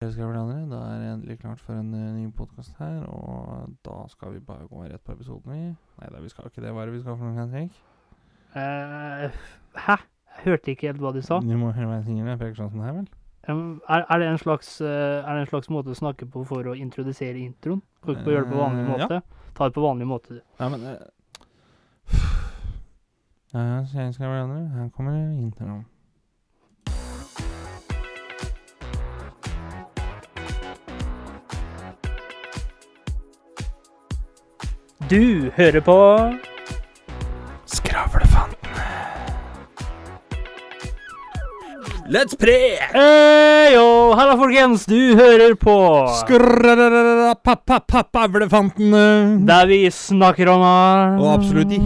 Da er det endelig klart for en eh, ny podkast her, og da skal vi bare gå rett på episoden, vi. Nei da, vi skal ikke det. Hva er det vi skal for noe, Henrik? Uh, hæ? Jeg hørte ikke helt hva du sa. Du må høre meg sånn som det her, vel? Um, er, er, det en slags, uh, er det en slags måte å snakke på for å introdusere introen? Kan ikke gjøre det på vanlig Eh, ja. måte? Ta det på vanlig måte, du. Ja, men uh, Ja, ja, skal andre. Her kommer introen. Du hører på Let's pre! Heyo! Halla, folkens! Du hører på Skravlefanten. Der vi snakker om. Og absolutt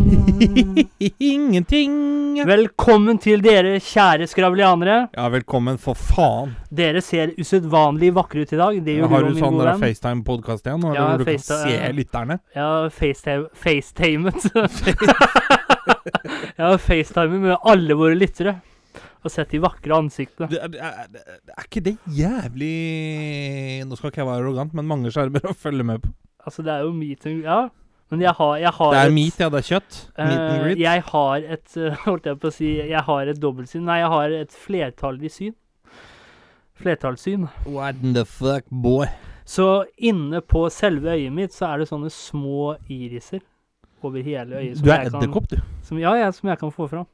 ingenting. Velkommen til dere kjære skravlianere. Ja, velkommen, for faen. Dere ser usedvanlig vakre ut i dag. Det gjør Har du, sånn. FaceTime-podkast igjen? Ja, hvor du kan FaceTime- se lytterne? Jeg facetime, facetimet Jeg har med alle våre lyttere. Og sett de vakre ansiktene. Det, er- det, er- det, er- ikke det jævlig Nå skal ikke jeg være arrogant, men mange skjermer å følge med på. Altså, det er jo meet and Ja. Men jeg har, jeg har Det er et- meat, ja. Det er kjøtt. Meat and Eh, greet. jeg har et Holdt jeg på å si Jeg har et dobbeltsyn. Nei, jeg har et flertallig syn. Flertallssyn. What the fuck, boy? Så inne på selve øyet mitt så er det sånne små iriser over hele øyet. Du er edderkopp, du. Som, ja, ja, som jeg kan få fram.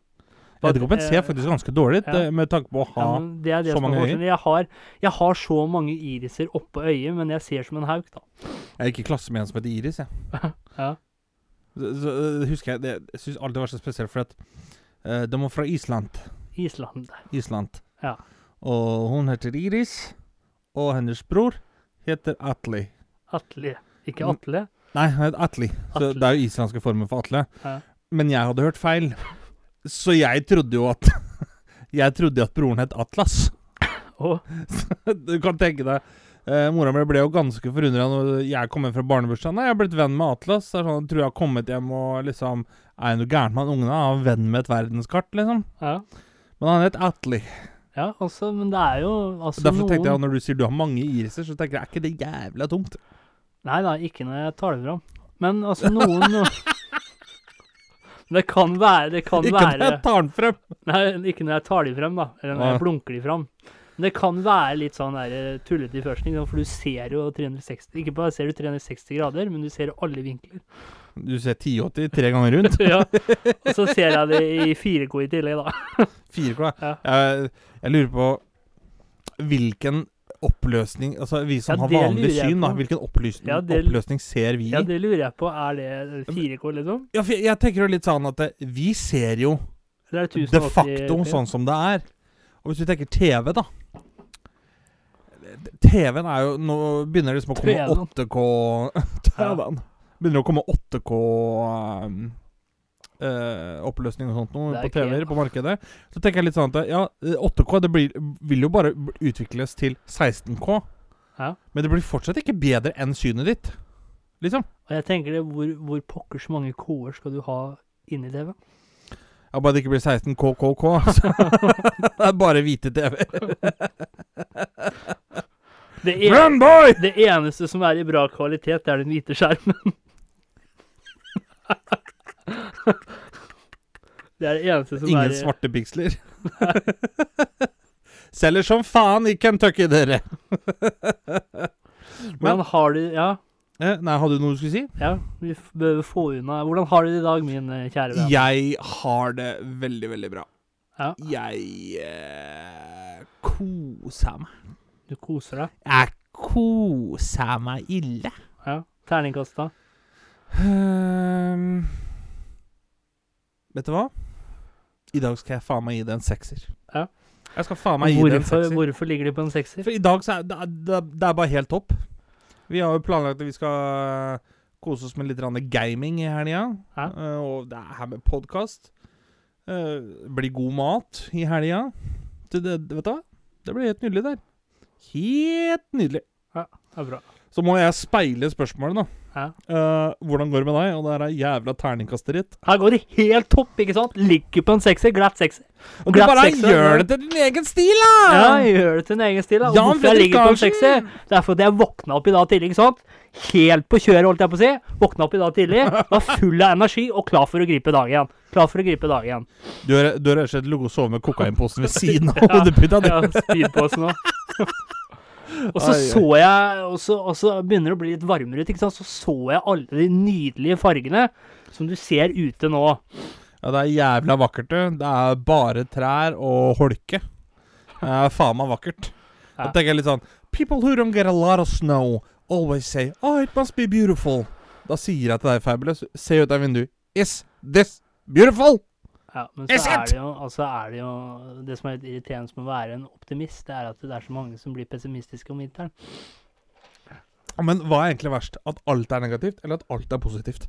Edderkoppen ser eh, faktisk ganske dårlig ut, ja. eh, med tanke på å ha ja, det det så mange øyne. Jeg har, jeg har så mange iriser oppå øyet, men jeg ser som en hauk, da. Jeg gikk i klasse med en som heter Iris, jeg. Ja. Så, så eh, husker jeg det, Jeg syns alltid det var så spesielt, for at uh, de var fra Island. Island. Island. Ja. Og hun heter Iris, og hennes bror heter Atli. Atle. Ikke Mm. Atle. Nei, han heter Atli. Så Atle. det er jo islandske formen for Atle. Ja. Men jeg hadde hørt feil. Så jeg trodde jo at Jeg trodde jo at broren het Atlas. Oh. du kan tenke deg eh, Mora mi ble jo ganske forundra når jeg kom hjem fra barnebursdagen. Nei, jeg har blitt venn med Atlas. Det er sånn, jeg tror jeg har kommet hjem og liksom Er det noe gærent med han ungen? Han er venn med et verdenskart, liksom. ja. Men han het Atli. ja, altså, men det er jo altså Derfor tenkte jeg at når du sier du har mange iriser, så tenker jeg er ikke det jævla tungt? Nei da, ikke når jeg tar det fram. Men altså, noen Det kan være Det kan Ikke når jeg tar den frem! Nei, ikke når jeg tar de frem, da. Eller når jeg blunker de frem. Men det kan være litt sånn der eh, tullete i førsten, for du ser jo 360 Ikke bare ser du 360 grader, men du ser alle vinkler. Du ser 1080 tre ganger rundt. ja. Og så ser jeg det i 4K i tillegg, da. 4K. Ja. Jeg, jeg lurer på hvilken oppløsning Altså vi som Ja, har vanlig syn, da. Hvilken oppløsning, Ja, det- oppløsning ser vi? Ja, det lurer jeg på. Er det 4K, liksom? Ja, for jeg, jeg tenker jo litt sånn at det, vi ser jo det de facto sånn som det er. Og hvis du tenker TV, da TV-en er jo Nå begynner det liksom å komme 8K TV-en. Begynner å komme 8K um, eh, oppløsning og sånt noe på TV-er på markedet. Så tenker jeg litt sånn at ja, eh, 8K det blir, vil jo bare utvikles til 16K. Ja. Men det blir fortsatt ikke bedre enn synet ditt. Liksom. Og jeg tenker det, hvor, hvor pokkers mange K-er skal du ha inni TV? Ja, Bare det ikke blir 16KKK. altså. det er bare hvite TV. Det, en, det eneste som er i bra kvalitet, det er den hvite skjermen. det er det eneste som Ingen er Ingen svarte piksler. Selger som faen i Kentucky, dere. Hvordan har du Ja, Eh, Nei, hadde du noe du skulle si? ja vi bør få unna Hvordan har du det i dag, min eh, kjære venn? Jeg har det veldig, veldig bra. Ja. Jeg eh, koser meg. Du koser deg? Jeg koser meg ille. Ja. Terningkast, da? Ehm, vet du hva? I dag skal jeg faen meg gi det en sekser. Ja. Jeg skal faen meg gi det en sekser. hvorfor ligger de på en sekser? For i dag så er det, det, det er bare helt topp. Vi har jo planlagt at vi skal kose oss med litt gaming i helga. Ja. Eh, og det er her med podkast. blir god mat i helga. Det, det, vet du hva? Det blir helt nydelig der. Helt nydelig. Det er bra. Så må jeg speile spørsmålet, da. Ja. Eh, hvordan går det med deg? Og det er jævla terningkastet ditt. Her går det helt topp, ikke sant? Ligger på en sekser, glatt sekser. Og du bare sekser, gjør det til din egen stil, da! Ja, gjør det til din egen stil. da. Og Jan hvorfor jeg ligger på en sekser? Det er fordi jeg våkna opp i dag tidlig, ikke sant? Helt på kjøret, holdt jeg på å si. Våkna opp i dag tidlig, var full av energi og klar for å gripe dagen. Klar for å gripe dagen. Du har rett og slett ligget og sovet med kokainposen ved siden av hodeputa di. Ja, speedposen òg. Og så så jeg, og så, og så begynner det å bli litt varmere ute, ikke sant. Så så jeg alle de nydelige fargene som du ser ute nå. Ja, det er jævla vakkert, du. Det er bare trær og holke. Det er faen meg vakkert. Da tenker jeg litt sånn People who don't get a lot of snow always say Oh, it must be beautiful. Da sier jeg til deg, Fabulous, se ut av vinduet. Is this beautiful? Ja, men så er det jo altså er det jo Det som er litt irriterende med å være en optimist, det er at det er så mange som blir pessimistiske om vinteren. Men hva er egentlig verst? At alt er negativt, eller at alt er positivt?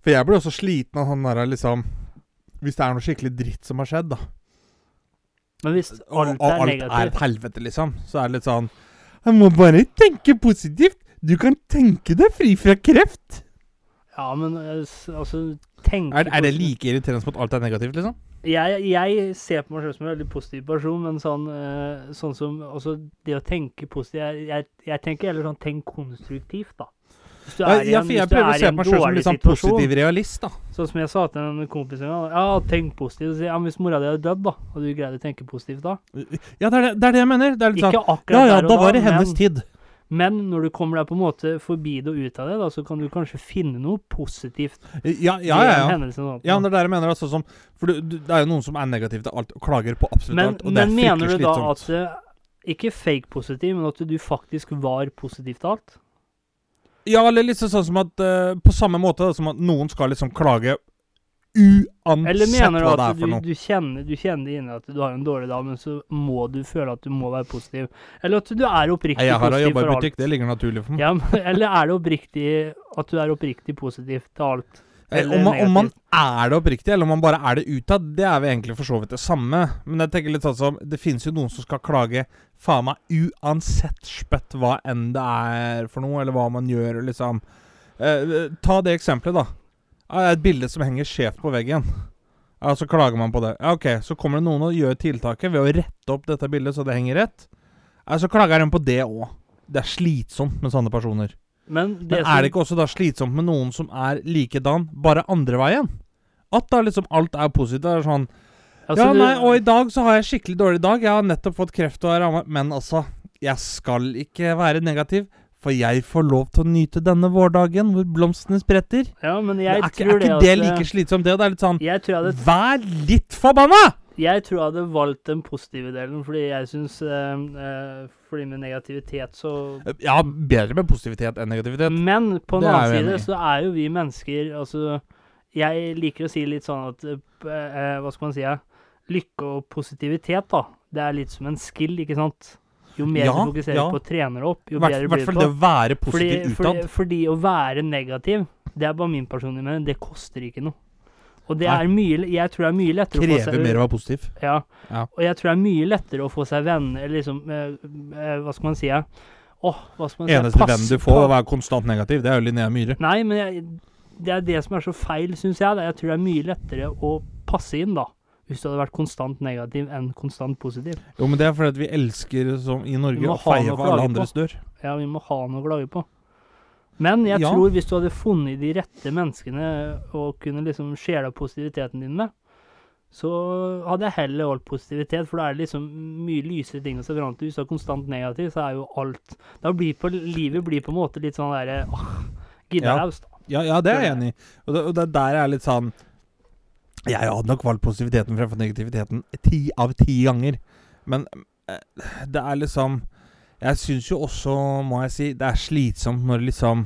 For jeg blir også sliten av han derre liksom Hvis det er noe skikkelig dritt som har skjedd, da. Men hvis og, alt og er alt er et helvete, liksom, så er det litt sånn Jeg må bare tenke positivt. Du kan tenke deg fri fra kreft. Ja, men eh, altså tenke Er, er det like irriterende som at alt er negativt, liksom? jeg, jeg ser på meg selv som en veldig positiv person, men sånn, eh, sånn som Altså, det å tenke positivt Jeg, jeg, jeg tenker heller sånn tenk konstruktivt, da. Hvis du Ja, er i ja, for jeg prøver å se på meg sjøl som litt sånn positiv realist, da. Sånn som jeg sa til en kompis en gang Ja, tenk positivt. Så Ja, men hvis mora di hadde dødd, da, hadde du greid å tenke positivt da Ja, det er det, det er det jeg mener. Det sånn Ikke akkurat Ja ja, der og da var det hennes men, tid. Men når du kommer deg på en måte forbi det og ut av det, da, så kan du kanskje finne noe positivt Ja, ja, ja. ja. Hendelsen, Ja, det er det jeg mener altså som For du, du, det er jo noen som er negative til alt og klager på absolutt men, alt, og det men er mener du da slitsomt. at eh, Ikke fake positiv, men at du faktisk var positiv til alt? Ja, eller liksom sånn som at uh, På samme måte da, som at noen skal liksom klage uansett Eller mener du hva det er for noe. du, kjenner, du kjenner inn at du har en dårlig dag, men så må du føle at du må være positiv? Eller at du er oppriktig Nei, jeg har positiv jobba i butikk, det ligger naturlig for meg. Ja, men, eller er det oppriktig at du er oppriktig positiv til alt? Eh, eller om, man, om man er det oppriktig, eller om man bare er det utad, det er vi egentlig for så vidt det samme. Men jeg tenker litt sånn som Det finnes jo noen som skal klage faen meg uansett spøtt hva enn det er for noe, eller hva man gjør, liksom. Eh, ta det eksempelet, da. Ja, Et bilde som henger skjevt på veggen. Ja, Så klager man på det. Ja, ok, Så kommer det noen og gjør tiltaket ved å rette opp dette bildet så det henger rett. Ja, Så klager de på det òg. Det er slitsomt med sånne personer. Men det Men er det ikke også da slitsomt med noen som er likedan, bare andre veien? At da liksom alt er positivt. Det er sånn altså, Ja, nei, og i dag så har jeg skikkelig dårlig dag. Jeg har nettopp fått kreft og er ramma Men altså, jeg skal ikke være negativ. For jeg får lov til å nyte denne vårdagen hvor blomstene spretter. Ja, men jeg er ikke, tror er ikke det det at eh, like slitsomt, det? Det er litt sånn hadde Vær litt forbanna! Jeg tror jeg hadde valgt den positive delen, fordi jeg syns Fordi med negativitet så Ja, bedre med positivitet enn negativitet. Men på en er annen side så er jo vi mennesker Altså, jeg liker å si litt sånn at eh, eh, Hva skal man si? Lykke og positivitet, da. Det er litt som en skill, ikke sant? Jo mer Ja, du fokuserer ja. på å trene deg opp, jo hvert bedre hvert blir fall det å være positiv fordi, fordi, fordi å være negativ, det er bare min personlige mening, det koster ikke noe. Og det Nei. er mye Jeg tror det er mye lettere å få Krever mer å være positiv. ja. Ja. Og jeg tror det er mye lettere å få seg venner liksom eh, eh, Hva skal man si? Ja? Åh, hva skal man si? Eneste Pass venn du får på- å være konstant negativ, det er jo Linnea Myhre. Nei, men jeg, det er det som er så feil, syns jeg. Da. Jeg tror det er mye lettere å passe inn, da. Hvis du hadde vært konstant negativ enn konstant positiv. Jo, men det er fordi at vi elsker, som i Norge, å feie for alle andres dør. Ja, vi må ha noe å klage på. Men jeg Ja. tror hvis du hadde funnet de rette menneskene og kunne liksom sjela positiviteten din med, så hadde jeg heller holdt positivitet, for da er det liksom mye lysere ting å se fram til. Hvis du er konstant negativ, så er jo alt Da blir på, livet blir på en måte litt sånn derre Giddeløst, da. Ja, ja, det er jeg enig i. Og det, og det er der er litt sånn Jeg hadde nok valgt positiviteten fremfor negativiteten ti av ti ganger. Men eh, det er liksom Jeg syns jo også, må jeg si, det er slitsomt når liksom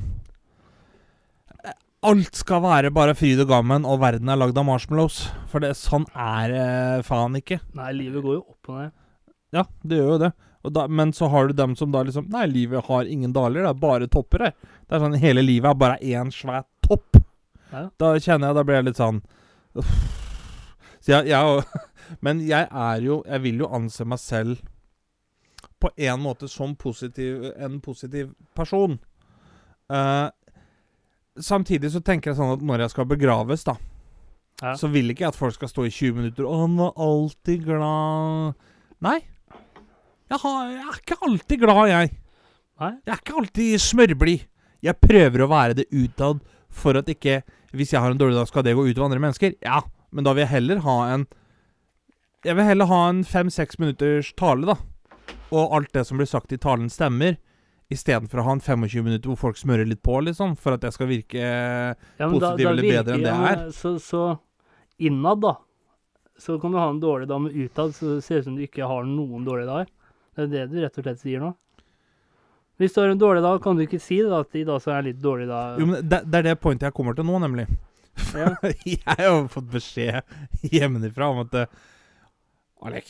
eh, Alt skal være bare fryd og gammen, og verden er lagd av marshmallows. For det, sånn er eh, faen ikke. Nei, livet går jo opp og ned. Ja, det gjør jo det. Da, men så har du dem som da liksom Nei, livet har ingen daler, det er bare topper her. Det er sånn hele livet er bare én svær topp. Ja. Da kjenner jeg Da blir jeg litt sånn jeg, jeg Men jeg er jo Jeg vil jo anse meg selv på en måte som positiv, en positiv person. Uh, samtidig så tenker jeg sånn at når jeg skal begraves, da, Ja. så vil ikke jeg at folk skal stå i 20 minutter 'Å, han var alltid glad' Nei. Jeg, har, jeg er ikke alltid glad, jeg. Nei. Jeg er ikke alltid smørblid. Jeg prøver å være det utad for at ikke Hvis jeg har en dårlig dag, skal det gå utover andre mennesker? Ja, men da vil jeg heller ha en Jeg vil heller ha en fem-seks minutters tale, da. Og alt det som blir sagt i talen, stemmer. Istedenfor å ha en 25 minutter hvor folk smører litt på, liksom. For at jeg skal virke Ja, positiv eller bedre enn det jeg er. Så, så innad, da, så kan du ha en dårlig dag, men utad så ser det ut som du ikke har noen dårlige dager. Det er det du rett og slett sier nå. Hvis du har en dårlig dag, kan du ikke si det, da, at i dag så er jeg litt dårlig da. Jo, men det, det er det pointet jeg kommer til nå, nemlig. Ja. jeg har fått beskjed hjemmefra om at eh, Alek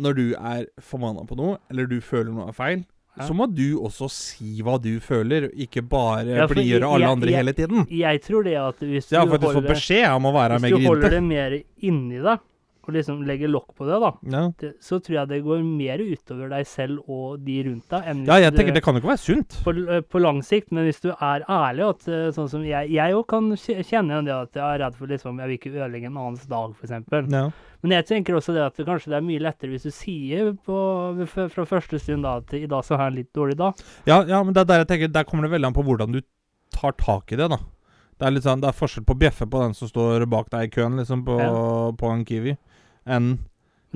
Når du er formanna på noe, eller du føler noe er feil, Ja. så må du også si hva du føler, ikke bare Ja, blidgjøre alle jeg- andre jeg- hele tiden. Jeg tror det at du holder, hvis du holder det mer inni deg, og liksom legger lokk på det, da, Ja. det, så tror jeg det går mer utover deg selv og de rundt deg. ja, jeg jeg du- tenker det kan jo ikke være sunt. på, eh, på lang sikt, men hvis du er ærlig, at eh, sånn som jeg òg kan kjenne igjen det at jeg er redd for liksom Jeg vil ikke ødelegge en annens dag, f.eks. Ja. Men jeg tenker også det at det, kanskje det er mye lettere hvis du sier på, fra første stund da at i dag så har jeg en litt dårlig dag. Ja, ja, men det er der jeg tenker Der kommer det veldig an på hvordan du tar tak i det, da. Det er litt sånn, det er forskjell på å bjeffe på den som står bak deg i køen, liksom, på, Ja. på en Kiwi, enn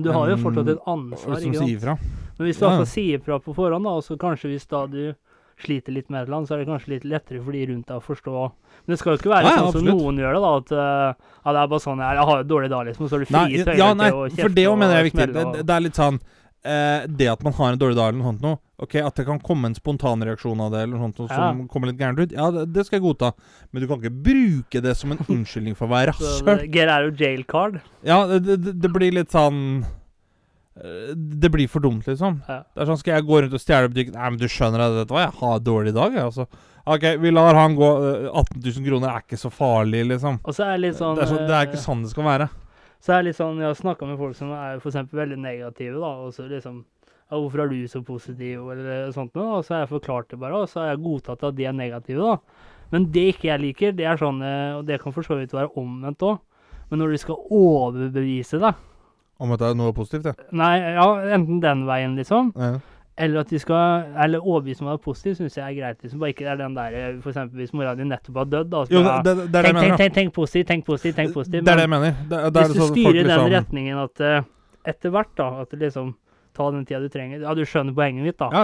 du har jo fortsatt et ansvar. som sier fra. Men hvis du Ja. altså sier fra på forhånd, da, og så kanskje hvis da du sliter litt med et eller annet, så er det kanskje litt lettere for de rundt deg å forstå. Men det skal jo ikke være Ja, sånn som noen gjør det, da. At eh, ja, det er bare sånn jeg jeg har en dårlig dag, liksom, og så er du fri nei, til å for det kjefte òg mener jeg er og viktig. smelle Det, det, det er litt sånn eh, Det at man har en dårlig dag eller noe sånt noe Ok, At det kan komme en spontanreaksjon av det, eller noe sånt noe som kommer litt gærent ut, ja, det, det skal jeg godta. Men du kan ikke bruke det som en unnskyldning for å være rasshøl. det- Get out of jail card. Ja, det, det, det blir litt sånn eh, Det blir for dumt, liksom. Ja. Det er sånn, Skal jeg gå rundt og stjele butikken? Nei, men du skjønner at vet du hva, jeg har en dårlig dag, jeg, altså. Ok, vi lar han gå. eh, 18 000 kroner er ikke så farlig, liksom. Og så er det litt sånn Det er, så, det er eh, ikke sånn det skal være. Så er det litt sånn, Jeg har snakka med folk som er for eksempel veldig negative, da, og så liksom ja, 'Hvorfor er du så positiv?' eller sånt noe. Og så har jeg forklart det bare, og så har jeg godtatt at de er negative, da. Men det ikke jeg liker, det er sånn eh, Og det kan for så vidt være omvendt òg. Men når de skal overbevise deg Om at det er noe positivt, ja. Nei, ja, enten den veien, liksom. ja. Eller at de skal Eller overbevise meg om det er positivt, syns jeg er greit. liksom. Bare ikke det er den der eh, For eksempel hvis mora di nettopp har dødd, da. så Jo, det, det, det det tenk, tenk, tenk, tenk positivt, tenk positivt, tenk positivt. Det er det jeg mener. Det, det Hvis du sånn styrer i den liksom- retningen at uh, etter hvert, da, at du liksom Ta den tida du trenger. Ja, du skjønner poenget mitt, da. Ja.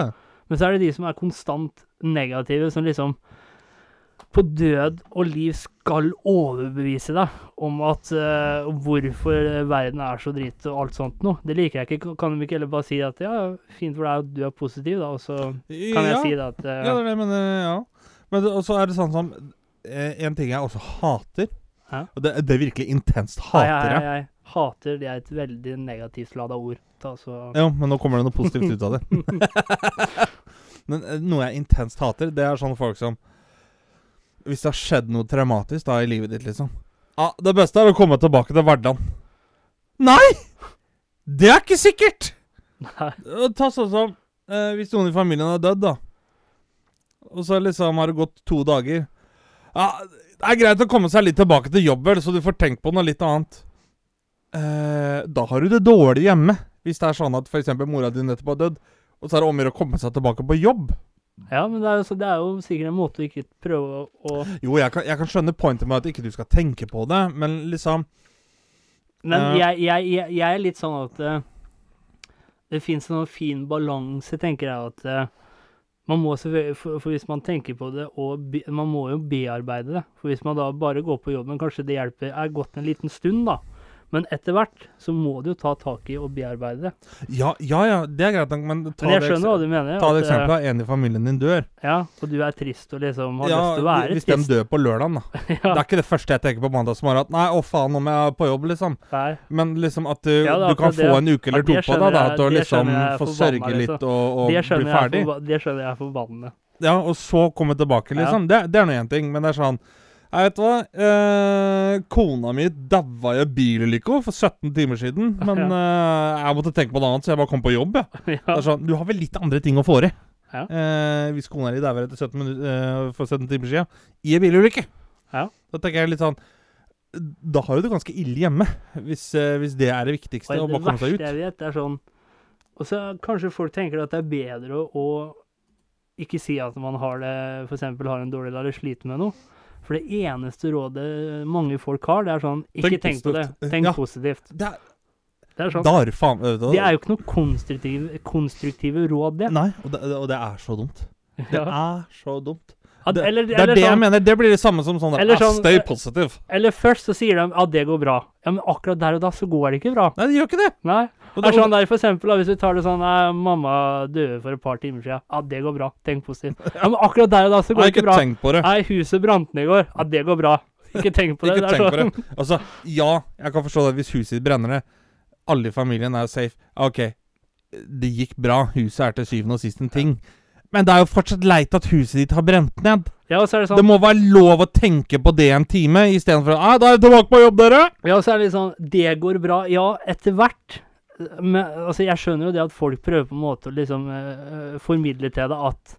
Men så er det de som er konstant negative, som liksom på død og liv skal overbevise deg om at uh, hvorfor verden er så dritt og alt sånt noe. Det liker jeg ikke. Kan de ikke heller bare si at ja, fint for deg at du er positiv, da, og så kan jeg si det at uh, Ja, det er det men. Ja. Men så er det sånn som eh, En ting jeg også hater, Hæ? og det, det er virkelig intenst hater jeg, jeg. jeg, hater det er et veldig negativt lada ord. Da, Ja, men nå kommer det noe positivt ut av det. men noe jeg intenst hater, det er sånne folk som Hvis det har skjedd noe traumatisk da i livet ditt, liksom Ja, Det beste er å komme tilbake til hverdagen. Nei! Det er ikke sikkert! Nei. Ta sånn som eh, Hvis noen i familien er dødd, da. Og så liksom har det gått to dager. Ja, Det er greit å komme seg litt tilbake til jobb, vel, så du får tenkt på noe litt annet. Eh, da har du det dårlig hjemme. Hvis det er sånn at f.eks. mora di nettopp har dødd, og så er det om å gjøre å komme seg tilbake på jobb. Ja, men det er, jo, det er jo sikkert en måte å ikke prøve å, Jo, jeg kan, jeg kan skjønne pointet med at ikke du skal tenke på det, men liksom Men uh, jeg, jeg, jeg, er litt sånn at uh, det fins en fin balanse, tenker jeg, at uh, man må selvfølgelig, for, for hvis man tenker på det, og be, man må jo bearbeide det. For hvis man da bare går på jobben, kanskje det hjelper er gått en liten stund, da. Men etter hvert så må du jo ta tak i og bearbeide det. Ja, ja, ja det er greit, men ta Men jeg det, skjønner hva du mener. ta det eh, eksempelet av en i familien din dør. Ja, og du er trist og liksom har Ja, lyst til å være hvis de trist. dør på lørdag, da. Det er ikke det første jeg tenker på mandagsmorgen. At nei, å faen, nå må jeg på jobb, liksom. nei. Men liksom at du, Ja, er du kan det, få en uke eller to på deg, da. At du liksom er får sørge litt liksom. og, og Det bli er ferdig. det skjønner jeg er forbannende. Ja, og så komme tilbake, liksom. Det, det er nå én ting, men det er sånn Jeg vet hva. Eh, kona mi daua i en bilulykke for 17 timer siden. Men eh, jeg måtte tenke på noe annet, så jeg bare kom på jobb. Ja. Det ja. sånn, Du har vel litt andre ting å få i. Ja. Eh, hvis kona di dauer etter 17 minutter, eh, for 17 timer siden i en bilulykke. Ja. Da tenker jeg litt sånn Da har du det ganske ille hjemme, hvis, eh, hvis det er det viktigste. Å bare komme seg ut. Det verste jeg vet, er sånn Og så kanskje folk tenker at det er bedre å, å ikke si at man har det f.eks. har en dårlig dag eller sliter med noe. For det eneste rådet mange folk har, det er sånn Ikke Tenk tenk, på det. Tenk Ja. positivt. Det er, Det er sånn. da faen du? Det er jo ikke noe konstruktive, konstruktive råd, det. Nei, og det, og det er så dumt. Det Ja. er så dumt. At, Det, eller, det er eller, det jeg sånn, mener. Det blir det samme som sånn der, Eller ah, sånn, Stay eh, positive. eller først så sier de at det går bra. Ja, men akkurat der og da så går det ikke bra. Nei, det gjør ikke det. Nei. Og Det er sånn der for eksempel, Hvis du tar det sånn eh, 'Mamma døde for et par timer siden.' Ja, det går bra. Tenk positivt. Ja, Men akkurat der og da så går Nei, det ikke bra. tenk på det. Nei, huset brant ned i går. Ja, det går bra. Ikke tenk på det. Ikke det tenk på sånn. det. Altså, ja, jeg kan forstå det hvis huset brenner ned. Alle i familien er safe. OK, det gikk bra. Huset er til syvende og sist en ting. Men det er jo fortsatt leit at huset ditt har brent ned. Ja, og så er det Det sånn må være lov å tenke på det en time, istedenfor ah, 'Da er jeg tilbake på jobb, dere'. Ja, og så er det litt sånn Det går bra. Ja, etter hvert. Men altså, jeg skjønner jo det at folk prøver på en måte å liksom eh, formidle til deg at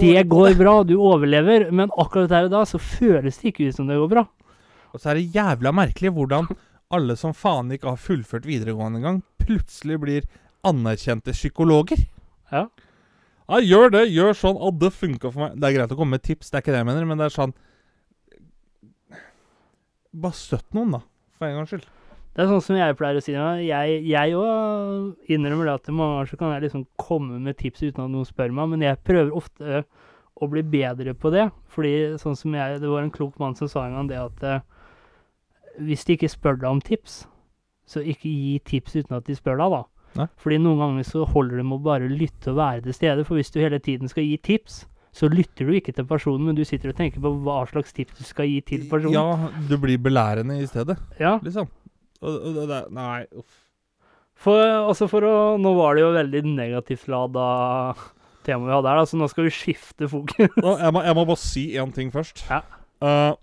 det går bra, du overlever, men akkurat der og da så føles det ikke ut som det går bra. Og så er det jævla merkelig hvordan alle som faen ikke har fullført videregående engang, plutselig blir anerkjente psykologer. Ja. Ja, gjør det, gjør sånn. Å, det funka for meg. Det er greit å komme med tips, det er ikke det jeg mener, men det er sånn Bare støtt noen, da. For en gangs skyld. Det er sånn som jeg pleier å si. jeg òg innrømmer det at mange ganger så kan jeg liksom komme med tips uten at noen spør meg, men jeg prøver ofte å bli bedre på det. Fordi sånn som jeg Det var en klok mann som sa en gang det at eh, hvis de ikke spør deg om tips, så ikke gi tips uten at de spør deg, da. Nei. Fordi noen ganger så holder det med å bare lytte og være til stede. For hvis du hele tiden skal gi tips, så lytter du ikke til personen, men du sitter og tenker på hva slags tips du skal gi til personen. Ja, du blir belærende i stedet, ja. liksom. Og, og, og nei, uff. For, altså for å, nå var det jo veldig negativt lada tema vi hadde her, så nå skal vi skifte fokus. Jeg, må, jeg må bare si én ting først. Ja. Uh,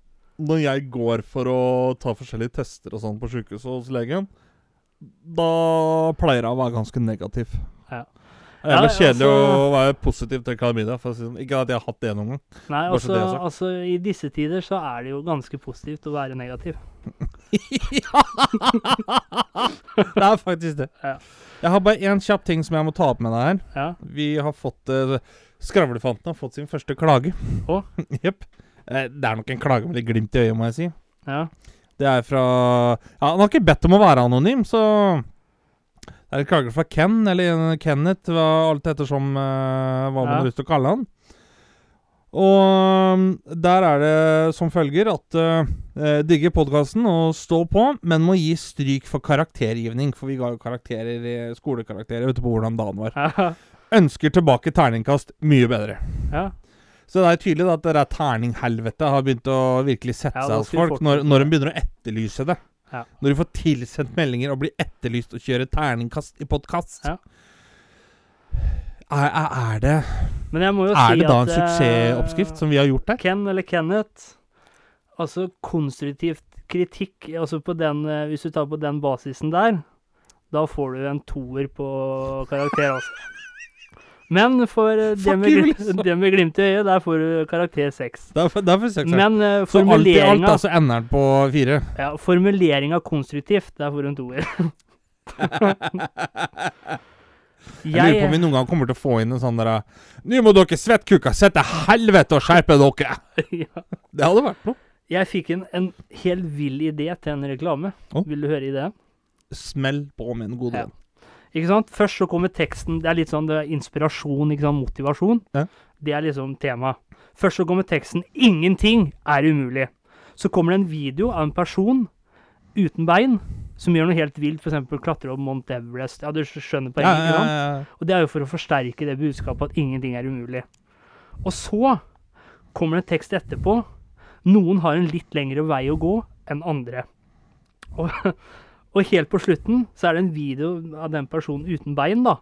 når jeg går for å ta forskjellige tester og sånn på sjukehuset hos legen, da pleier jeg å være ganske negativ. Ja. Det er jævlig Ja, kjedelig altså- å være positiv til klamydia. For å si sånn. Ikke at jeg har hatt det noen gang. Nei, altså, det er altså i disse tider så er det jo ganske positivt å være negativ. ja! det er faktisk det. Ja. Jeg har bare én kjapp ting som jeg må ta opp med deg her. Ja. Vi har fått uh, Skravlefanten har fått sin første klage. Jepp. Eh, det er nok en klage med litt glimt i øyet, må jeg si. Ja. Det er fra Ja, han har ikke bedt om å være anonym, så Det er en klage fra Ken, eller Kenneth, alt ettersom uh, hva man Ja. har lyst til å kalle han. Og um, der er det som følger at uh, digger podkasten og stå på, men må gi stryk for karaktergivning. For vi ga jo karakterer, i- skolekarakterer, ute på hvordan dagen var. Ja. Ønsker tilbake terningkast mye bedre. ja. Så det er tydelig at det terninghelvete har begynt å virkelig sette Ja, seg hos folk, når, når de begynner å etterlyse det. Ja. Når de får tilsendt meldinger og blir etterlyst og kjøre terningkast i podkast. Ja. Er, er, er det Er si det da en at, eh, suksessoppskrift som vi har gjort der? Ken eller Kenneth Altså konstruktivt kritikk altså på den, eh, Hvis du tar på den basisen der, da får du en toer på karakter, altså. Men for eh, det med, det glimt i øyet, der får du karakter seks. Derfor, du seks. Men eh, Så alt i alt da, så ender den på fire. ja, formuleringa konstruktivt, der får du en toer. Jeg lurer på om vi noen gang kommer til å få inn en sånn derre Nå må dere svettkuka sette helvete og skjerpe dere! ja. Det hadde vært noe. Jeg fikk en, en helt vill idé til en reklame. Oh. Vil du høre ideen? Smell på med en god Ja. Ikke sant? Først så kommer teksten. Det er litt sånn det er inspirasjon, ikke sant? motivasjon. Ja. Det er liksom temaet. Først så kommer teksten 'Ingenting er umulig'. Så kommer det en video av en person uten bein som gjør noe helt vilt, f.eks. klatre opp Mount Everest. Ja, du skjønner poenget, ja, ikke sant? ja, ja. Og det er jo for å forsterke det budskapet at ingenting er umulig. Og så kommer det en tekst etterpå. Noen har en litt lengre vei å gå enn andre. Og, og helt på slutten så er det en video av den personen uten bein, da.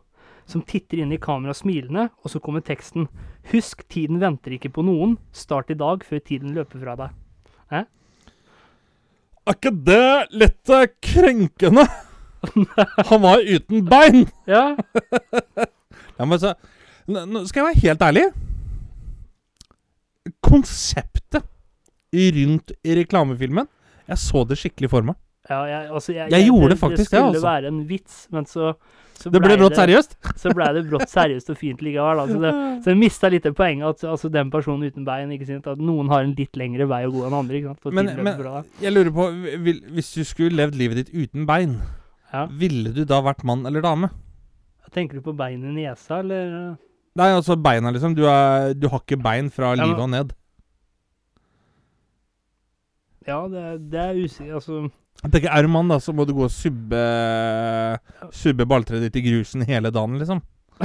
Som titter inn i kameraet smilende, og så kommer teksten. Husk, tiden venter ikke på noen. Start i dag før tiden løper fra deg. Hæ? Er ikke det litt eh, krenkende? Han var uten bein! Ja. Ja, men så, nå skal jeg være helt ærlig. Konseptet rundt reklamefilmen Jeg så det skikkelig for meg. Ja jeg, altså, jeg, Jeg gjorde det faktisk, det, det. skulle altså. være en vits, men så, så Det ble ble brått seriøst. Så ble det brått seriøst og fint likevel. Altså Så det, så jeg mista litt det poenget at altså, den personen uten bein ikke sant? At noen har en litt lengre vei å gå enn andre. Ikke sant? Men, men jeg lurer på vil, Hvis du skulle levd livet ditt uten bein, Ja. ville du da vært mann eller dame? Tenker du på bein i nesa, eller? Nei, altså beina, liksom. Du, er, du har ikke bein fra livet og ned. Ja, det, det er usikkert Altså Jeg tenker, Er du mann, da, så må du gå og subbe Subbe balltreet ditt i grusen hele dagen, liksom.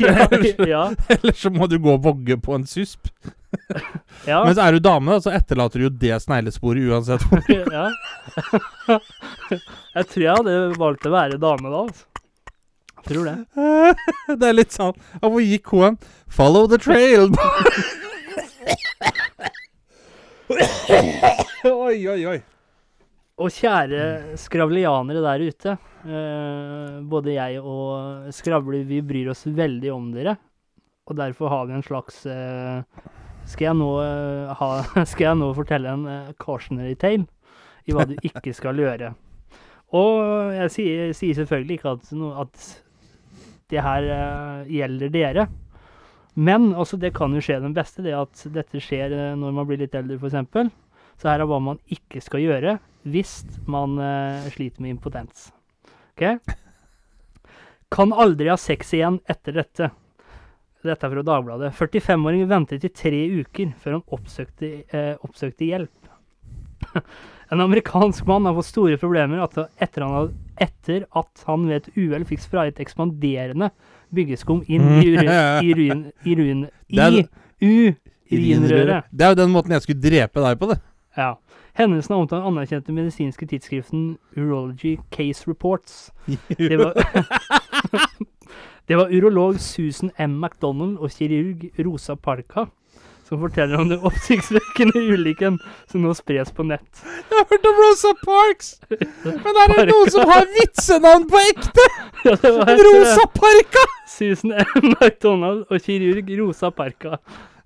ja, ja, Eller så må du gå og vogge på en susp. ja, Mens er du dame, da, så etterlater du jo det sneglesporet uansett hvor. ja. Jeg tror jeg hadde valgt å være dame da, altså. Jeg tror det. Det er litt sånn Og Hvor gikk hun hen? Follow the trail. oi, oi, oi. Og kjære skravlianere der ute. Eh, både jeg og Skravler, vi bryr oss veldig om dere. Og derfor har vi en slags eh, skal, jeg nå, eh, ha, skal jeg nå fortelle en eh, cautionary tale i hva du ikke skal gjøre? Og jeg sier, sier selvfølgelig ikke at, no, at det her eh, gjelder dere. Men altså, det kan jo skje den beste, det at dette skjer eh, når man blir litt eldre, f.eks. Så her er hva man ikke skal gjøre hvis man uh, sliter med impotens. Ok? Kan aldri ha sex igjen etter dette. Dette er fra Dagbladet. 45-åringen ventet i tre uker før han oppsøkte, eh, oppsøkte hjelp. en amerikansk mann har fått store problemer at etter, han etter at han ved et uhell fikk sprayet ekspanderende byggeskum inn i urin... I ruin... I ruin... I urinrøret. Det er jo den måten jeg skulle drepe deg på, det. Ja. Hendelsen er omtalt i den anerkjente medisinske tidsskriften Urology Case Reports. Det var, det var urolog Susan M. MacDonald og kirurg Rosa Parka som forteller om den oppsiktsvekkende ulykken som nå spres på nett. Jeg har hørt om Rosa Parks! Men er det noen som har vitsenavn på ekte? Ja, var Rosa Parka! Susan M. MacDonald og kirurg Rosa Parka.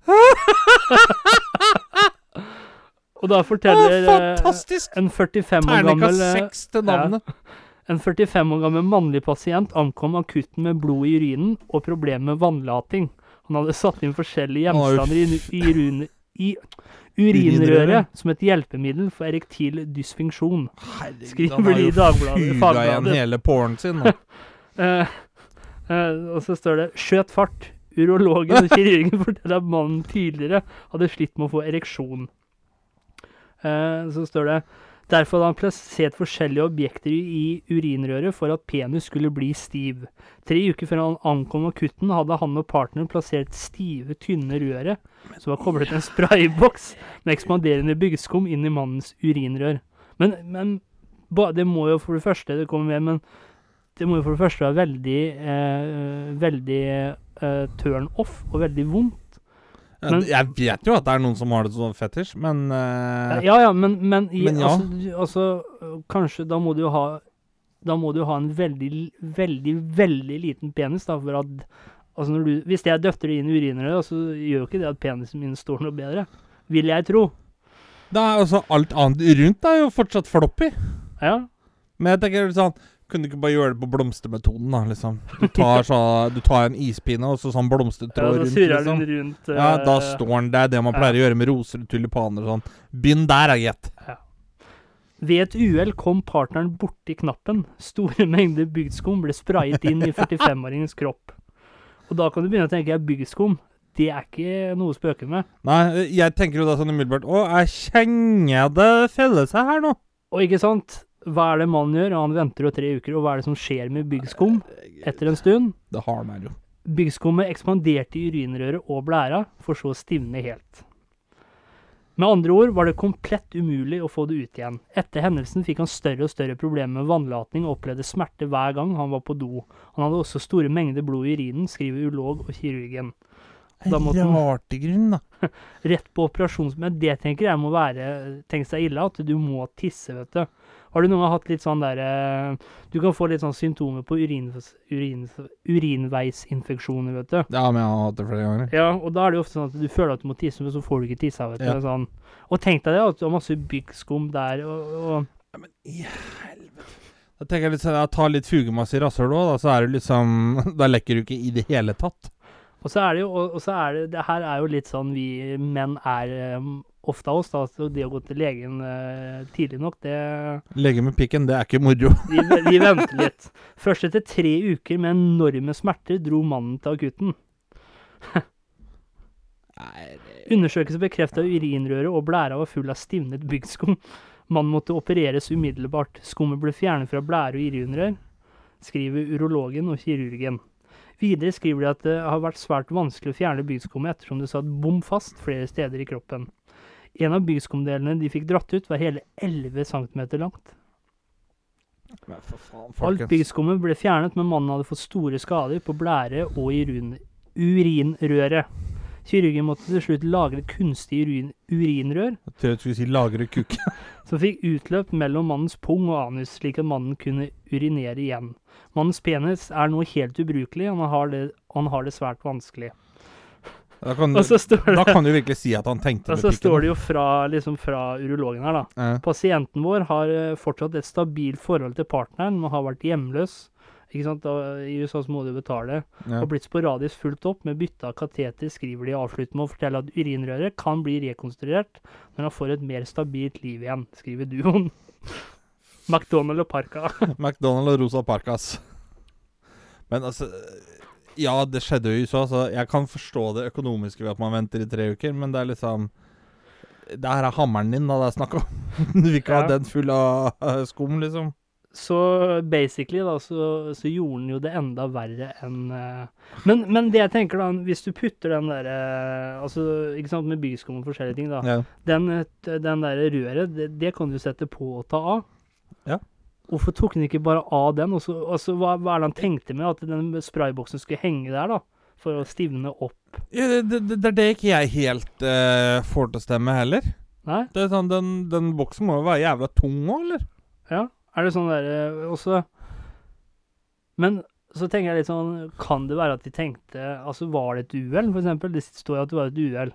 og da forteller eh, fantastisk! en 45 år gammel eh, til navnet. En 45 år gammel mannlig pasient ankom akutten med blod i urinen og problemer med vannlating. Han hadde satt inn forskjellige Han gjenstander i, i, urine- i Urinrøret. som et hjelpemiddel for erektil dysfunksjon. Skriver han de i jo har fuga Fagbladet. igjen hele porren sin. nå. Eh, eh, og så står det 'skjøt fart'. Urologen og kirurgen forteller at mannen tidligere hadde slitt med å få ereksjon. Eh, så står det Derfor hadde han plassert forskjellige objekter i urinrøret for at penis skulle bli stiv. Tre uker før han ankom akutten, hadde han og partneren plassert stive, tynne røret, som var koblet til en sprayboks med ekspanderende byggeskum inn i mannens urinrør. Men, men det må jo for det første det kommer med, men det må jo for det første være veldig, eh, veldig eh, turn off og veldig vondt. Men- jeg vet jo at det er noen som har det sånn fetisj, men uh, Ja, ja, men, men, i, Men ja. Altså, altså, kanskje da må du jo ha Da må du jo ha en veldig, veldig, veldig liten penis, da, for at Altså, du Hvis jeg døfter det inn i urinrøret, så gjør jo ikke det at penisen min står noe bedre. Vil jeg tro. det er altså alt annet rundt er jo fortsatt floppy. Ja. Men jeg tenker sånn Kunne du ikke bare gjøre det på blomstermetoden, da, liksom? Du tar, så, du tar en ispinne og så sånn ja blomstertråd så rundt, liksom. rundt uh, Ja, da står den der. Det man pleier å gjøre med roser og tulipaner og sånn. Begynn der, da, gitt. Ved et uhell kom partneren borti knappen. Store mengder bygdskum ble sprayet inn i 45-åringens kropp. Og da kan du begynne å tenke at bygdskum, det er ikke noe å spøke med. Nei, jeg tenker jo da sånn umiddelbart Å, jeg kjenner det feller seg her nå. Og ikke sant, hva er det mannen gjør? Han venter jo tre uker, og hva er det som skjer med byggskum etter en stund? Det har man jo. Byggskummet ekspanderte i urinrøret og blæra, for så å stivne helt. Med andre ord var det komplett umulig å få det ut igjen. Etter hendelsen fikk han større og større problemer med vannlating og opplevde smerte hver gang han var på do. Han hadde også store mengder blod i urinen, skriver urolog og kirurgen. Da måtte Rart i grunnen, da. rett på operasjons... Det tenker jeg må være Tenk seg ille at du må tisse, vet du. Har du noen gang hatt litt sånn derre Du kan få litt sånn symptomer på urin, urin, urinveisinfeksjoner, vet du. Ja, men jeg har hatt det flere ganger. Ja, og da er det jo ofte sånn at du føler at du må tisse, men så får du ikke tissa, vet du. Ja. Sånn. Og tenk deg det, at du har masse byggskum der, og, og Ja, men i helvete. Da tenker jeg litt sånn, jeg tar litt fugemasse i rasshølet òg, da, så er det liksom Da lekker du ikke i det hele tatt. Og så er det jo og, og så er det Det her er jo litt sånn vi menn er um, ofte av oss, da. Så det å gå til legen eh, tidlig nok, det Lege med pikken, det er ikke moro. vi, vi venter litt. Først etter tre uker med enorme smerter dro mannen til akutten. Undersøkelse bekrefta urinrøret og blæra var full av stivnet byggskum. Mannen måtte opereres umiddelbart. Skummet ble fjernet fra blære og urinrør, skriver urologen og kirurgen. Videre skriver de at det har vært svært vanskelig å fjerne byggskummet ettersom det satt bom fast flere steder i kroppen. En av byggskumdelene de fikk dratt ut, var hele 11 cm langt. Men for faen, Alt folkens. ble fjernet, men mannen hadde fått store skader på blære og i urin urinrøret. Kirurgen måtte til slutt lagre kunstig urin urinrør, Jeg tror du skulle si lagre kuk. som fikk utløp mellom mannens pung og anus, slik at mannen kunne urinere igjen. Mannens penis er nå helt ubrukelig, og han har det, han har det svært vanskelig. Da kan, Og så står da kan du virkelig si at han tenkte og med så står det jo fra, liksom fra urologen her, da. Ja. Pasienten vår har eh, fortsatt et stabilt forhold til partneren, men har vært hjemløs. Ikke sant? Da, I USA så må du betale. Ja. og blitt sporadisk fulgt opp med bytte av kateter, skriver de avslutter med å fortelle at urinrøret kan bli rekonstruert når han får et mer stabilt liv igjen, skriver duoen. McDonald og Parka. McDonald og Rosa Parkas. Men altså Ja, det skjedde jo i USA, så jeg kan forstå det økonomiske ved at man venter i tre uker, men det er liksom Det her er hammeren din, da det er snakk om. Du vil ikke ha den full av eh, skum, liksom. Så basically, da, så, så gjorde den jo det enda verre enn eh, men, men det jeg tenker, da, hvis du putter den derre Altså, ikke sant, med byskum og forskjellige ting, da. Ja. Den, eh, den der røret, det, det kan du sette på og ta av. Ja. Hvorfor tok han ikke bare av den? Også, altså, hva, hva er det han tenkte med at den sprayboksen skulle henge der, da? For å stivne opp? Ja, det, det, det er det ikke jeg helt uh, får til å stemme heller. Nei? Det er sånn, Den, den boksen må jo være jævla tung òg, eller? Ja. Er det sånn derre også Men så tenker jeg litt sånn Kan det være at de tenkte Altså, var det et uhell, for eksempel? Det står jo at det var et uhell.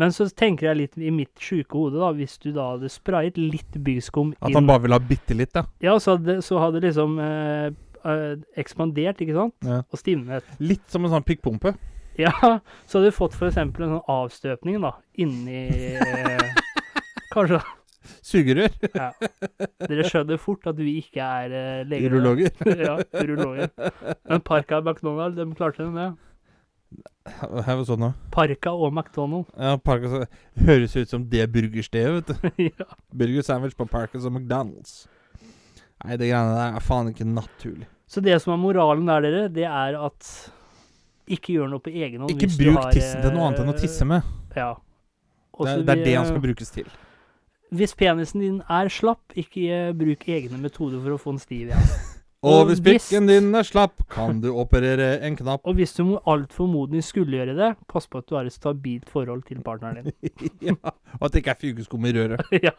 Men så tenker jeg litt i mitt sjuke hode, da, hvis du da hadde sprayet litt byskum At inn han bare ville ha bitte litt, ja. Ja, så hadde, så hadde liksom eh, eh, ekspandert, ikke sant? ja. Og stivnet. Litt som en sånn pikkpumpe. Ja, så hadde du fått eksempel en sånn avstøpning, da, inni eh, Kanskje Sugerør. Ja. Dere skjønner fort at vi ikke er eh, leger. Urologer. ja, urologer. Men Parka McDonald, de klarte det. Her var sånn nå. Parka og McDonald. Ja, Parkas høres ut som det burgerstedet, vet du. ja. Burger sandwich på Parkas og McDonald's. Nei, det greiene der er faen ikke naturlig. Så det som er moralen der, dere, det er at ikke gjør noe på egen hånd. Ikke bruk har, tissen til noe annet enn å eh, tisse med. Ja. Det Også er, det er det han skal brukes til. Hvis penisen din er slapp, ikke eh, bruk egne metoder for å få den stiv igjen. Og hvis pikken din er slapp, kan du operere en knapp. Og hvis du må altfor formodentlig skulle gjøre det, pass på at du har et stabilt forhold til partneren din. ja, og at det ikke er fugeskum i røret. ja.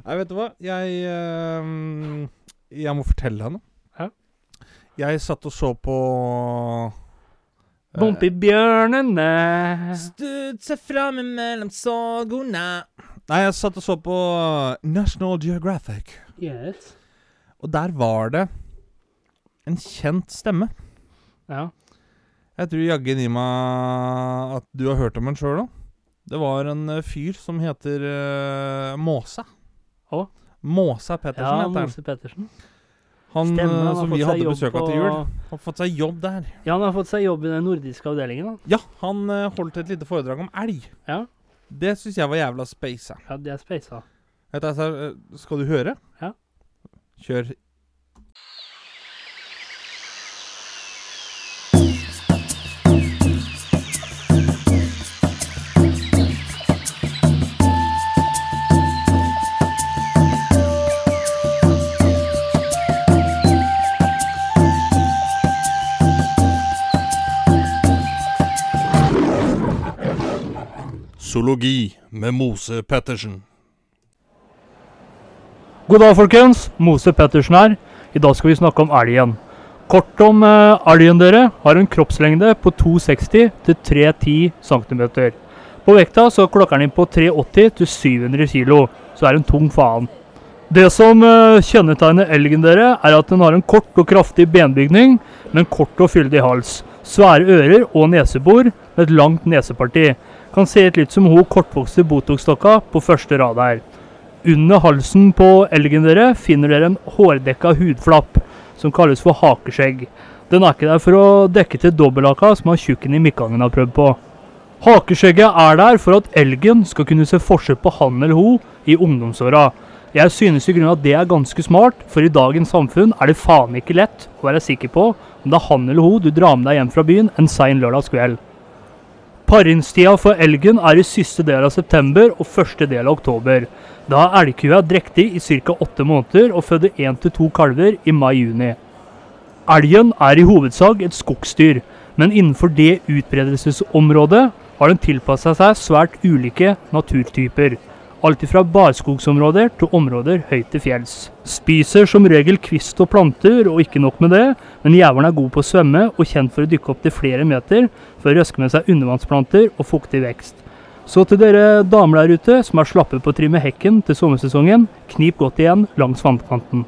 Nei, vet du hva? Jeg ehm, Jeg må fortelle deg noe. Ja. Jeg satt og så på eh, Bompibjørnene seg fram mellom sagorna. Nei, jeg satt og så på National Geographic. Yes. Og der var det en kjent stemme. Ja. Jeg tror jaggu nima at du har hørt om den sjøl òg. Det var en eh, fyr som heter uh, Måse. Å? Måse Pettersen ja, heter han. Måse Pettersen. Han Stemmer, eh, har som vi hadde besøk av til jul. Har fått seg jobb der. Ja, han har fått seg jobb i den nordiske avdelingen, da. Ja, han uh, holdt et lite foredrag om elg. Ja. Det syns jeg var jævla space. Ja, det er du, altså, skal du høre? Ja. Kjør. Zoologi med Mose Pettersen. God dag, folkens. Mose Pettersen her. I dag skal vi snakke om elgen. Kort om eh, elgen dere har en kroppslengde på 260 til 310 cm. På vekta så klokker den inn på 380 til 700 kg, så er den tung faen. Det som eh, kjennetegner elgen dere, er at den har en kort og kraftig benbygning men kort og fyldig hals, svære ører og nesebor med et langt neseparti. Kan se litt som hun kortvokste Botox-dokka på første rad her. Under halsen på elgen dere finner dere en hårdekka hudflapp som kalles for hakeskjegg. Den er ikke der for å dekke til dobbelthaka som han tjukken i midtgangen har prøvd på. Hakeskjegget er der for at elgen skal kunne se forskjell på han eller hun i ungdomsåra. Jeg synes i grunnen at det er ganske smart, for i dagens samfunn er det faen ikke lett å være sikker på om det er han eller hun du drar med deg hjem fra byen en sein lørdagskveld. Paringstida for elgen er i siste del av september og første del av oktober. Da er elgkua drektig i ca. åtte måneder og føder én til to kalver i mai-juni. Elgen er i hovedsak et skogsdyr, men innenfor det utbredelsesområdet har den tilpassa seg svært ulike naturtyper. Alt fra barskogsområder til områder høyt til fjells. Spiser som regel kvist og planter, og ikke nok med det, men jævelen er god på å svømme og kjent for å dykke opp til flere meter for å røske med seg undervannsplanter og fuktig vekst. Så til dere damer der ute som er slappe på å trimme hekken til sommersesongen, knip godt igjen langs vannkanten.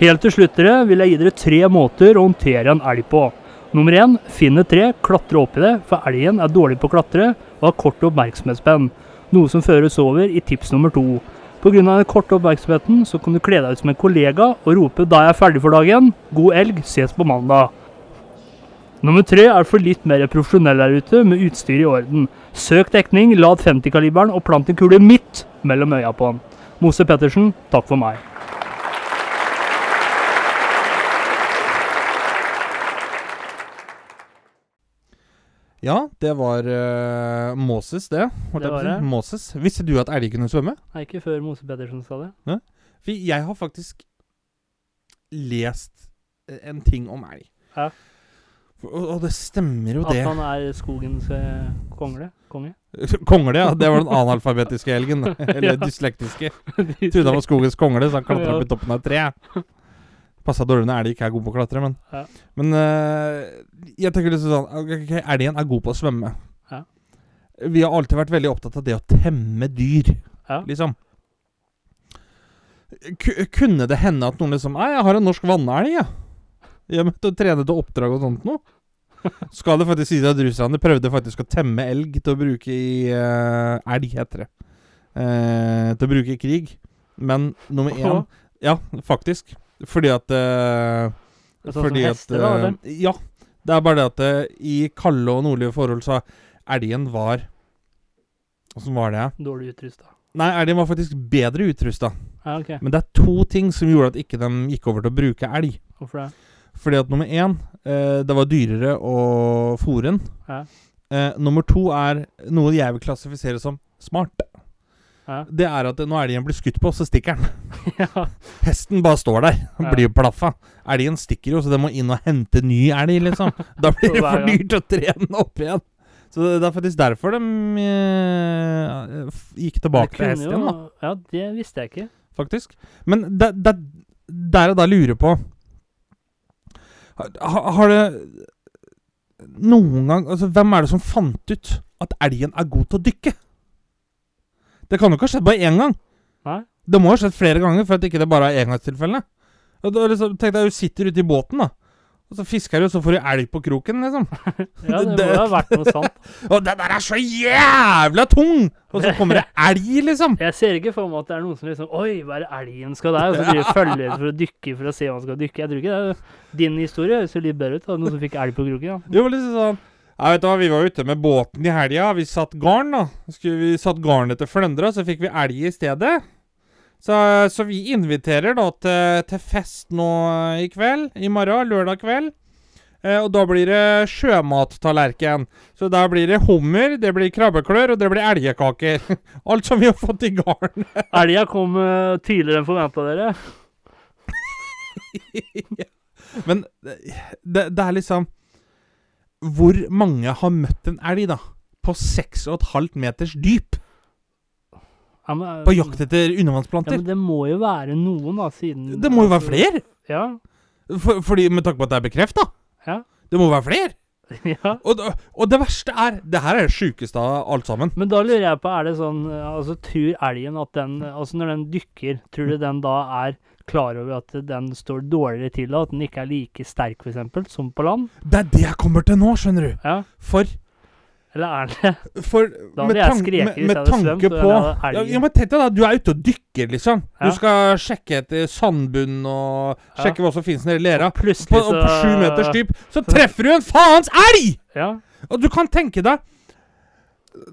Helt til slutt dere, vil jeg gi dere tre måter å håndtere en elg på. Nummer én, finn et tre, klatre opp i det, for elgen er dårlig på å klatre og har kort oppmerksomhetsspenn. Noe som føres over i tips nummer to. Pga. den korte oppmerksomheten så kan du kle deg ut som en kollega og rope 'da jeg er ferdig for dagen', god elg, ses på mandag. Nummer tre er for litt mer profesjonell der ute, med utstyr i orden. Søk dekning, lad 50-kaliberen og plant en kule midt mellom øya på han. Mose Pettersen, takk for meg. Ja, det var uh, Moses, det. Det var det. Moses. Visste du at elg kunne svømme? Nei, ikke før Mose Pettersen sa det. For jeg har faktisk lest eh, en ting om elg. Ja. Og, og det stemmer jo At det. han er skogens eh, kongle. Konge. Kongle, ja. Det var den analfabetiske elgen. Eller dyslektiske. Trodde han var skogens kongle, så han klatra Ja. opp i toppen av et tre. Passa dårlig når elg ikke er god på å klatre, men Ja. Men uh, jeg tenker liksom sånn ok, ok, Elgen er god på å svømme. Ja. Vi har alltid vært veldig opptatt av det å temme dyr, Ja. liksom. K kunne det hende at noen liksom Nei, jeg har en norsk vannelg, jeg. Jeg møtte og til trene til oppdrag og sånt noe. Skal det faktisk sies at russerne prøvde faktisk å temme elg til å bruke i uh, Elg, heter det. Uh, til å bruke i krig. Men nummer én Ja, faktisk. Fordi at uh, Det sånn Fordi som at hester, da, eh. Ja. Det er bare det at uh, i kalde og nordlige forhold så elgen var Åssen var det? Dårlig utrusta. Nei, elgen var faktisk bedre utrusta. Ja, ok. Men det er to ting som gjorde at ikke de gikk over til å bruke elg. Hvorfor det? Fordi at nummer én, eh, det var dyrere å fòre den. Ja. Eh, nummer to er noe jeg vil klassifisere som smart. Ja. Det er at nå elgen blir skutt på, så stikker den. ja. Hesten bare står der Ja. blir plaffa. Elgen stikker jo, så den må inn og hente ny elg, liksom. Da blir det for dyrt å trene opp igjen. Så det er faktisk derfor de eh, gikk tilbake til hesten igjen, da, Ja, det visste jeg ikke. faktisk. Men det, det, der og da lurer på har, har det noen gang Altså, hvem er det som fant ut at elgen er god til å dykke? Det kan jo ikke ha skjedd bare én gang. Nei. Det må ha skjedd flere ganger for at ikke det bare er engangstilfellene. Liksom, tenk deg, Du sitter ute i båten, da. Og så fisker du, og så får du elg på kroken, liksom. Ja, det må jo ha vært noe sant. Og den der er så jævla tung! Og så kommer det elg, liksom. Jeg ser ikke for meg at det er noen som liksom Oi, hva er det elgen skal der? Og så blir det følger for å dykke for å se hva han skal dykke. Jeg tror ikke det er din historie. Det ser litt bedre ut. da, Noen som fikk elg på kroken. Ja. Det var liksom sånn Jeg vet hva, Vi var ute med båten i helga. Vi satt garn, da. Skulle vi satt garnet til Fløndra, så fikk vi elg i stedet. Så, så vi inviterer da til, til fest nå i kveld. I morgen, lørdag kveld. Eh, og da blir det sjømattallerken. Så da blir det hummer, det blir krabbeklør, og det blir elgekaker. Alt som vi har fått i garn. Elga kom uh, tidligere enn forventa, dere. Men det, det, det er liksom Hvor mange har møtt en elg, da? på 6,5 meters dyp Ja, men, på jakt etter undervannsplanter. Ja, men det må jo være noen, da, siden Det må jo være altså, flere! Ja. For, fordi, med tanke på at det er bekrefta. Ja. Det må være flere! ja. Og, og det verste er Det her er det sjukeste av alt sammen. Men da lurer jeg på, er det sånn Altså, tror elgen at den Altså, når den dykker, tror du den da er klar over at den står dårligere til, og At den ikke er like sterk, eksempel, som på land? Det er det jeg kommer til nå, skjønner du. Ja. For, Eller er det for Da hadde jeg skreket hvis jeg hadde svømt, på hadde ja, ja, men Tenk deg da, du er ute og dykker, liksom. Ja. Du skal sjekke etter sandbunn og sjekke hva som finnes nedi lera. Og plutselig På, og på sju meters dyp så treffer du en faens elg! Ja. Og du kan tenke deg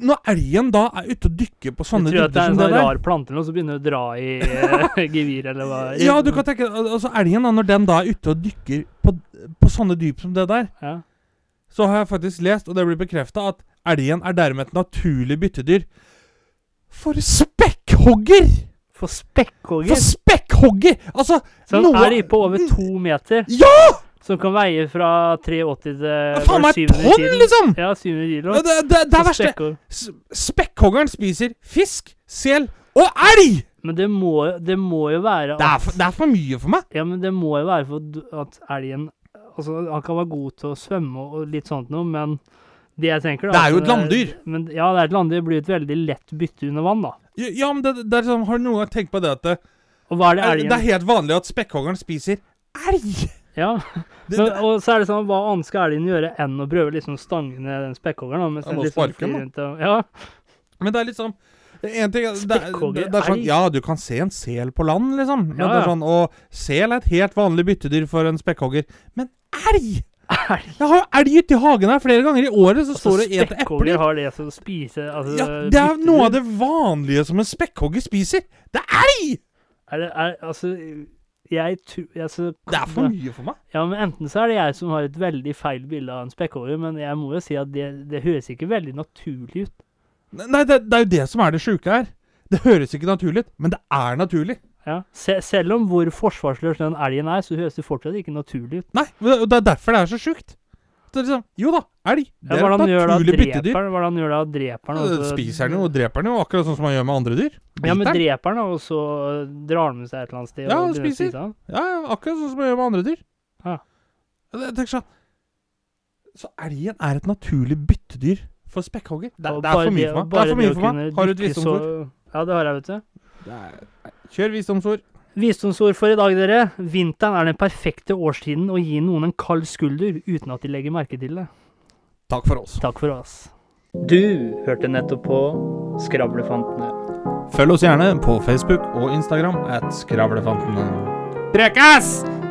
Når elgen da er ute og dykker på sånne dybder som det Du Jeg tror at det er en sånn rar plante nå, så begynner du å dra i eh, gevir, eller hva? Ja, du kan tenke Altså elgen, da, når den da er ute og dykker på, på sånne dyp som det der, ja. så har jeg faktisk lest, og det blir bekrefta, at elgen er dermed et naturlig byttedyr for spekkhogger! For spekkhogger. For spekkhogger! Altså Så en er elg på over to meter, Ja! som kan veie fra 83 til Faen meg tonn, liksom! Ja, 700 kilo. Det, det, det er verste. spekkhogger. Spekkhoggeren spiser fisk, sel og elg! Men det må, det må jo være Det er, at for, det er for mye for meg. Ja, men det må jo være for at elgen Altså, han kan være god til å svømme og litt sånt noe, men det jeg tenker da Det er jo et landdyr. Men, ja, det er et landdyr. Blir et veldig lett bytte under vann, da. Ja, ja, men det, det er sånn, Har du noen gang tenkt på det at det, er det er, det er helt vanlig at spekkhoggeren spiser elg? Ja. Det, Men, det, og så er det sånn, hva annet skal elgen gjøre enn å prøve liksom stange ned den spekkhoggeren? mens den liksom flyr rundt og, Ja. men det er litt sånn en ting, det, det, det er sånn. Ja, du kan se en sel på land, liksom. Men Ja, det ja. sånn, Og sel er et helt vanlig byttedyr for en spekkhogger. Men elg! Elg. Jeg har elg ute i hagen her flere ganger i året, så Altså, står det et eple. spekkhogger har det som spiser altså, Ja, det er byttedyr. noe av det vanlige som en spekkhogger spiser. Det er elg! Er det, er, altså, jeg tror altså, Det er for mye for meg. Ja, men enten så er det jeg som har et veldig feil bilde av en spekkhogger, men jeg må jo si at det, det høres ikke veldig naturlig ut. Nei, det, det er jo det som er det sjuke her. Det høres ikke naturlig ut, men det er naturlig. Ja. Se, selv om hvor forsvarsløs den elgen er, så høres det fortsatt ikke naturlig ut. Nei, og det er derfor det er så sjukt. Det liksom, jo da, elg. Ja, Det er et naturlig byttedyr. Hvordan gjør da, dreper den? Ja, Spiser den jo dreper den jo, akkurat sånn som man gjør med andre dyr. Ja, men dreper den. og så drar den med seg et eller annet sted. Ja, og spiser. Ja, ja, akkurat sånn som man gjør med andre dyr. Ja. Jeg tenker sånn Så elgen er et naturlig byttedyr for spekkhogger? Det, det er for mye for meg. Det er for mye for meg. Har du et visdomsord? Ja, det har jeg, vet du. Det er- Kjør visdomsord. Visdomsord for i dag, dere. Vinteren er den perfekte årstiden å gi noen en kald skulder uten at de legger merke til det. Takk for oss. Takk for oss. Du hørte nettopp på Skravlefantene. Følg oss gjerne på Facebook og Instagram at Skravlefantene. Prekes!